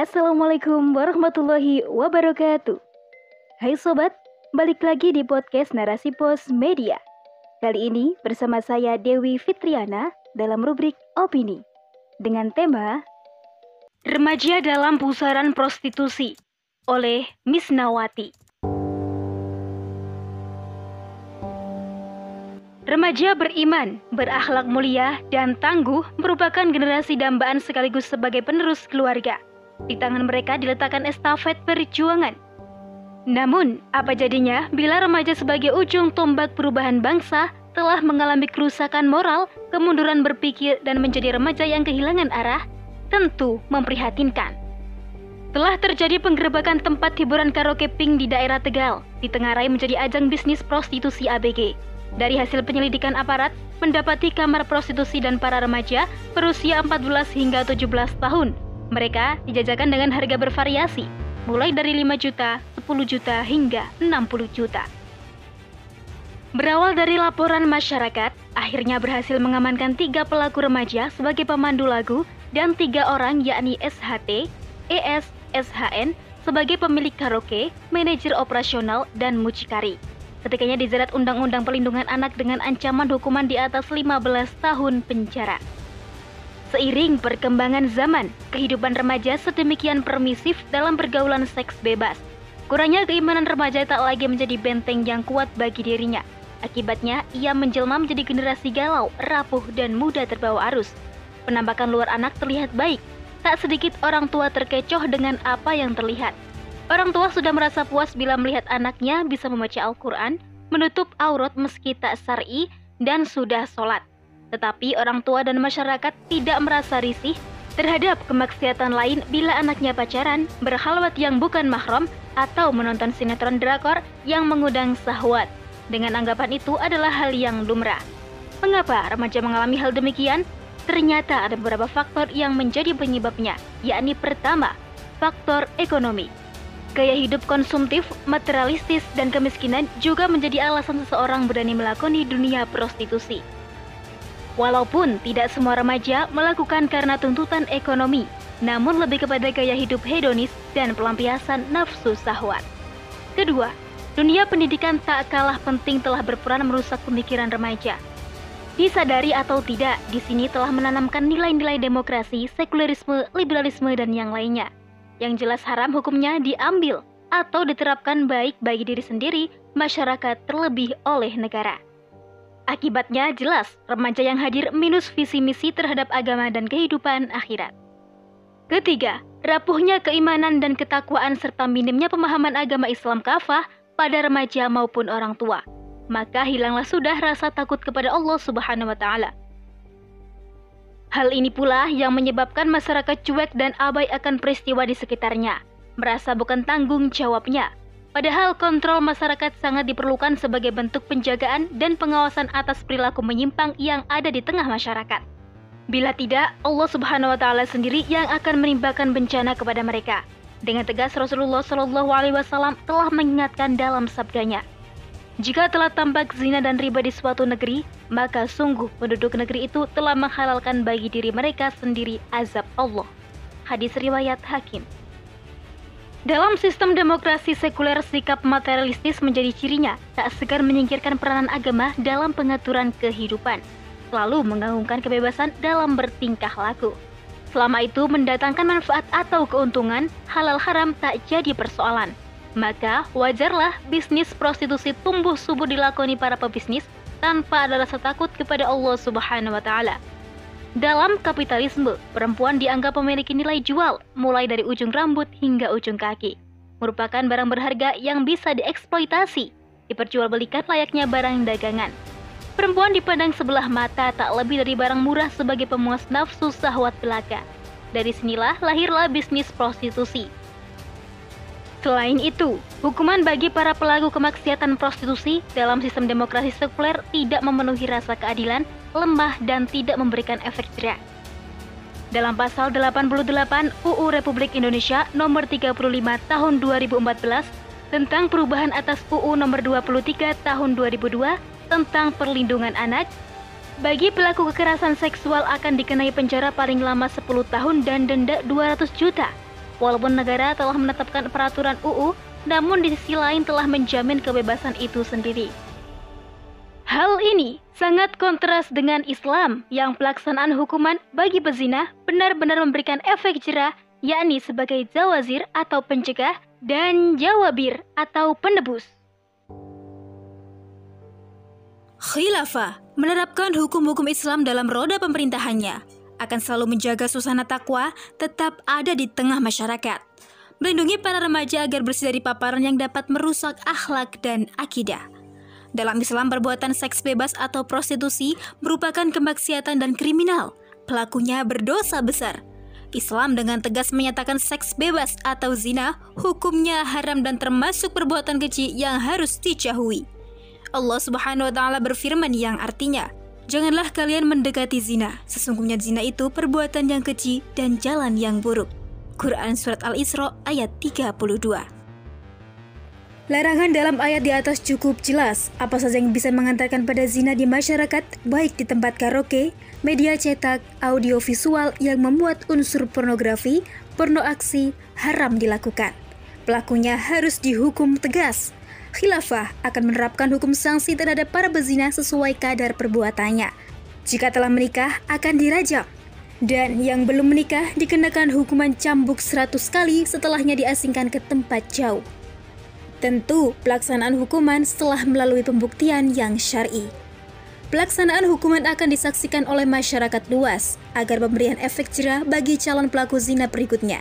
Assalamualaikum warahmatullahi wabarakatuh. Hai sobat, balik lagi di podcast Narasi Pos Media. Kali ini bersama saya Dewi Fitriana dalam rubrik Opini dengan tema Remaja dalam Pusaran Prostitusi oleh Miss Nawati. Remaja beriman, berakhlak mulia, dan tangguh merupakan generasi dambaan sekaligus sebagai penerus keluarga. Di tangan mereka diletakkan estafet perjuangan. Namun, apa jadinya bila remaja sebagai ujung tombak perubahan bangsa telah mengalami kerusakan moral, kemunduran berpikir, dan menjadi remaja yang kehilangan arah? Tentu memprihatinkan. Telah terjadi penggerebekan tempat hiburan karaoke pink di daerah Tegal, ditengarai menjadi ajang bisnis prostitusi ABG. Dari hasil penyelidikan aparat, mendapati kamar prostitusi dan para remaja berusia 14 hingga 17 tahun. Mereka dijajakan dengan harga bervariasi, mulai dari 5 juta, 10 juta, hingga 60 juta. Berawal dari laporan masyarakat, akhirnya berhasil mengamankan tiga pelaku remaja sebagai pemandu lagu dan tiga orang yakni SHT, ES, SHN sebagai pemilik karaoke, manajer operasional, dan mucikari. Ketikanya dijerat Undang-Undang Perlindungan Anak dengan ancaman hukuman di atas 15 tahun penjara. Seiring perkembangan zaman, kehidupan remaja sedemikian permisif dalam pergaulan seks bebas. Kurangnya keimanan remaja tak lagi menjadi benteng yang kuat bagi dirinya. Akibatnya, ia menjelma menjadi generasi galau, rapuh, dan mudah terbawa arus. Penampakan luar anak terlihat baik. Tak sedikit orang tua terkecoh dengan apa yang terlihat. Orang tua sudah merasa puas bila melihat anaknya bisa membaca Al-Quran, menutup aurat meski tak syar'i, dan sudah sholat. Tetapi orang tua dan masyarakat tidak merasa risih terhadap kemaksiatan lain bila anaknya pacaran, berhalwat yang bukan mahram, atau menonton sinetron drakor yang mengundang sahwat. Dengan anggapan itu adalah hal yang lumrah. Mengapa remaja mengalami hal demikian? Ternyata ada beberapa faktor yang menjadi penyebabnya, yakni pertama, faktor ekonomi. Gaya hidup konsumtif, materialistis, dan kemiskinan juga menjadi alasan seseorang berani melakoni dunia prostitusi. Walaupun tidak semua remaja melakukan karena tuntutan ekonomi, namun lebih kepada gaya hidup hedonis dan pelampiasan nafsu sahwat. Kedua, dunia pendidikan tak kalah penting telah berperan merusak pemikiran remaja. Disadari atau tidak, di sini telah menanamkan nilai-nilai demokrasi, sekulerisme, liberalisme, dan yang lainnya yang jelas haram hukumnya diambil atau diterapkan baik bagi diri sendiri, masyarakat, terlebih oleh negara. Akibatnya jelas, remaja yang hadir minus visi misi terhadap agama dan kehidupan akhirat. Ketiga, rapuhnya keimanan dan ketakwaan serta minimnya pemahaman agama Islam kafah pada remaja maupun orang tua. Maka hilanglah sudah rasa takut kepada Allah Subhanahu wa taala. Hal ini pula yang menyebabkan masyarakat cuek dan abai akan peristiwa di sekitarnya, merasa bukan tanggung jawabnya. Padahal kontrol masyarakat sangat diperlukan sebagai bentuk penjagaan dan pengawasan atas perilaku menyimpang yang ada di tengah masyarakat. Bila tidak, Allah Subhanahu wa taala sendiri yang akan menimbakan bencana kepada mereka. Dengan tegas Rasulullah Shallallahu alaihi wasallam telah mengingatkan dalam sabdanya, jika telah tampak zina dan riba di suatu negeri, maka sungguh penduduk negeri itu telah menghalalkan bagi diri mereka sendiri azab Allah. Hadis riwayat Hakim. Dalam sistem demokrasi sekuler, sikap materialistis menjadi cirinya, tak segan menyingkirkan peranan agama dalam pengaturan kehidupan, selalu mengagungkan kebebasan dalam bertingkah laku. Selama itu mendatangkan manfaat atau keuntungan, halal haram tak jadi persoalan maka wajarlah bisnis prostitusi tumbuh subur dilakoni para pebisnis tanpa ada rasa takut kepada Allah Subhanahu wa taala. Dalam kapitalisme, perempuan dianggap memiliki nilai jual mulai dari ujung rambut hingga ujung kaki. Merupakan barang berharga yang bisa dieksploitasi, diperjualbelikan layaknya barang dagangan. Perempuan dipandang sebelah mata tak lebih dari barang murah sebagai pemuas nafsu sahwat belaka. Dari sinilah lahirlah bisnis prostitusi Selain itu, hukuman bagi para pelaku kemaksiatan prostitusi dalam sistem demokrasi sekuler tidak memenuhi rasa keadilan, lemah, dan tidak memberikan efek jerak. Dalam pasal 88 UU Republik Indonesia nomor 35 tahun 2014 tentang perubahan atas UU nomor 23 tahun 2002 tentang perlindungan anak, bagi pelaku kekerasan seksual akan dikenai penjara paling lama 10 tahun dan denda 200 juta Walaupun negara telah menetapkan peraturan UU, namun di sisi lain telah menjamin kebebasan itu sendiri. Hal ini sangat kontras dengan Islam yang pelaksanaan hukuman bagi pezina benar-benar memberikan efek jerah yakni sebagai zawazir atau pencegah dan jawabir atau penebus. Khilafah menerapkan hukum-hukum Islam dalam roda pemerintahannya akan selalu menjaga suasana takwa tetap ada di tengah masyarakat. Melindungi para remaja agar bersih dari paparan yang dapat merusak akhlak dan akidah. Dalam Islam, perbuatan seks bebas atau prostitusi merupakan kemaksiatan dan kriminal. Pelakunya berdosa besar. Islam dengan tegas menyatakan seks bebas atau zina hukumnya haram dan termasuk perbuatan keji yang harus dijauhi. Allah Subhanahu wa taala berfirman yang artinya, "Janganlah kalian mendekati zina. Sesungguhnya zina itu perbuatan yang keji dan jalan yang buruk." Quran surat Al-Isra ayat 32. Larangan dalam ayat di atas cukup jelas apa saja yang bisa mengantarkan pada zina di masyarakat, baik di tempat karaoke, media cetak, audiovisual yang memuat unsur pornografi, porno aksi, haram dilakukan. Pelakunya harus dihukum tegas. Khilafah akan menerapkan hukum sanksi terhadap para bezina sesuai kadar perbuatannya. Jika telah menikah, akan dirajam. Dan yang belum menikah dikenakan hukuman cambuk 100 kali setelahnya diasingkan ke tempat jauh. Tentu, pelaksanaan hukuman setelah melalui pembuktian yang syar'i. Pelaksanaan hukuman akan disaksikan oleh masyarakat luas agar pemberian efek jerah bagi calon pelaku zina berikutnya.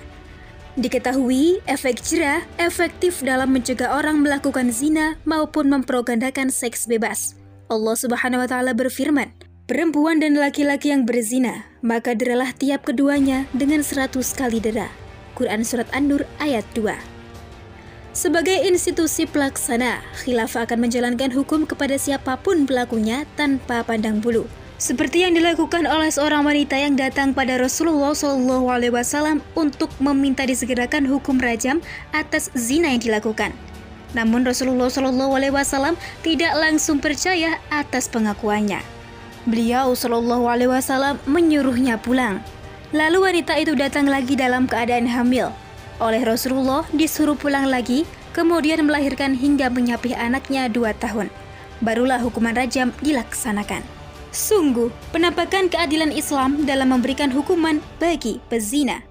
Diketahui, efek jerah efektif dalam mencegah orang melakukan zina maupun memprogandakan seks bebas. Allah Subhanahu wa taala berfirman, "Perempuan dan laki-laki yang berzina, maka deralah tiap keduanya dengan seratus kali dera." Quran surat An-Nur ayat 2. Sebagai institusi pelaksana, khilafah akan menjalankan hukum kepada siapa pun pelakunya tanpa pandang bulu. Seperti yang dilakukan oleh seorang wanita yang datang pada Rasulullah SAW untuk meminta disegerakan hukum rajam atas zina yang dilakukan. Namun Rasulullah SAW tidak langsung percaya atas pengakuannya. Beliau SAW menyuruhnya pulang. Lalu wanita itu datang lagi dalam keadaan hamil oleh Rasulullah disuruh pulang lagi, kemudian melahirkan hingga menyapih anaknya dua tahun. Barulah hukuman rajam dilaksanakan. Sungguh, penampakan keadilan Islam dalam memberikan hukuman bagi pezina.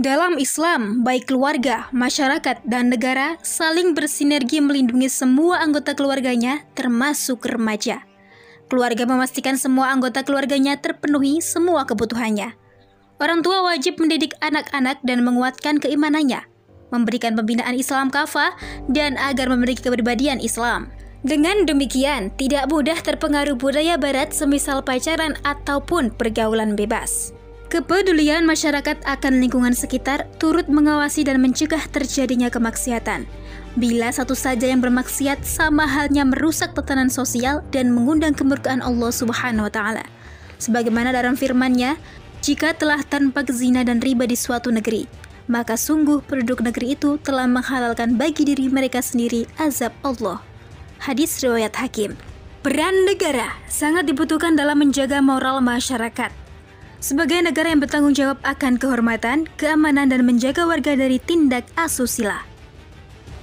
Dalam Islam, baik keluarga, masyarakat, dan negara saling bersinergi melindungi semua anggota keluarganya, termasuk remaja. Keluarga memastikan semua anggota keluarganya terpenuhi semua kebutuhannya. Orang tua wajib mendidik anak-anak dan menguatkan keimanannya, memberikan pembinaan Islam kafah, dan agar memiliki kepribadian Islam. Dengan demikian, tidak mudah terpengaruh budaya barat semisal pacaran ataupun pergaulan bebas. Kepedulian masyarakat akan lingkungan sekitar turut mengawasi dan mencegah terjadinya kemaksiatan. Bila satu saja yang bermaksiat sama halnya merusak tatanan sosial dan mengundang kemurkaan Allah Subhanahu wa taala. Sebagaimana dalam firman-Nya, jika telah tanpa zina dan riba di suatu negeri, maka sungguh penduduk negeri itu telah menghalalkan bagi diri mereka sendiri azab Allah. Hadis riwayat Hakim. Peran negara sangat dibutuhkan dalam menjaga moral masyarakat. Sebagai negara yang bertanggung jawab akan kehormatan, keamanan, dan menjaga warga dari tindak asusila.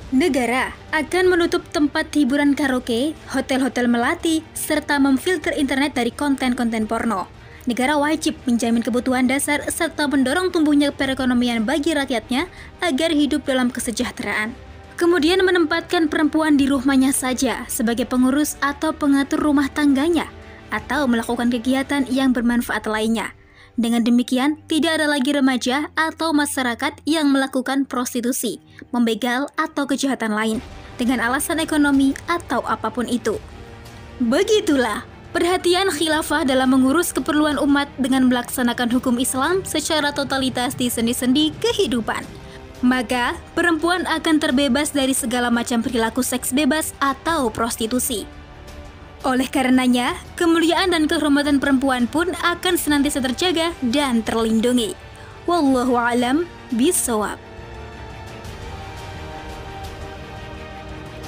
Negara akan menutup tempat hiburan karaoke, hotel-hotel melati, serta memfilter internet dari konten-konten porno negara wajib menjamin kebutuhan dasar serta mendorong tumbuhnya perekonomian bagi rakyatnya agar hidup dalam kesejahteraan. Kemudian menempatkan perempuan di rumahnya saja sebagai pengurus atau pengatur rumah tangganya atau melakukan kegiatan yang bermanfaat lainnya. Dengan demikian, tidak ada lagi remaja atau masyarakat yang melakukan prostitusi, membegal, atau kejahatan lain dengan alasan ekonomi atau apa pun itu. Begitulah Perhatian khilafah dalam mengurus keperluan umat dengan melaksanakan hukum Islam secara totalitas di sendi-sendi kehidupan. Maka, perempuan akan terbebas dari segala macam perilaku seks bebas atau prostitusi. Oleh karenanya, kemuliaan dan kehormatan perempuan pun akan senantiasa terjaga dan terlindungi. Wallahu alam bisawab.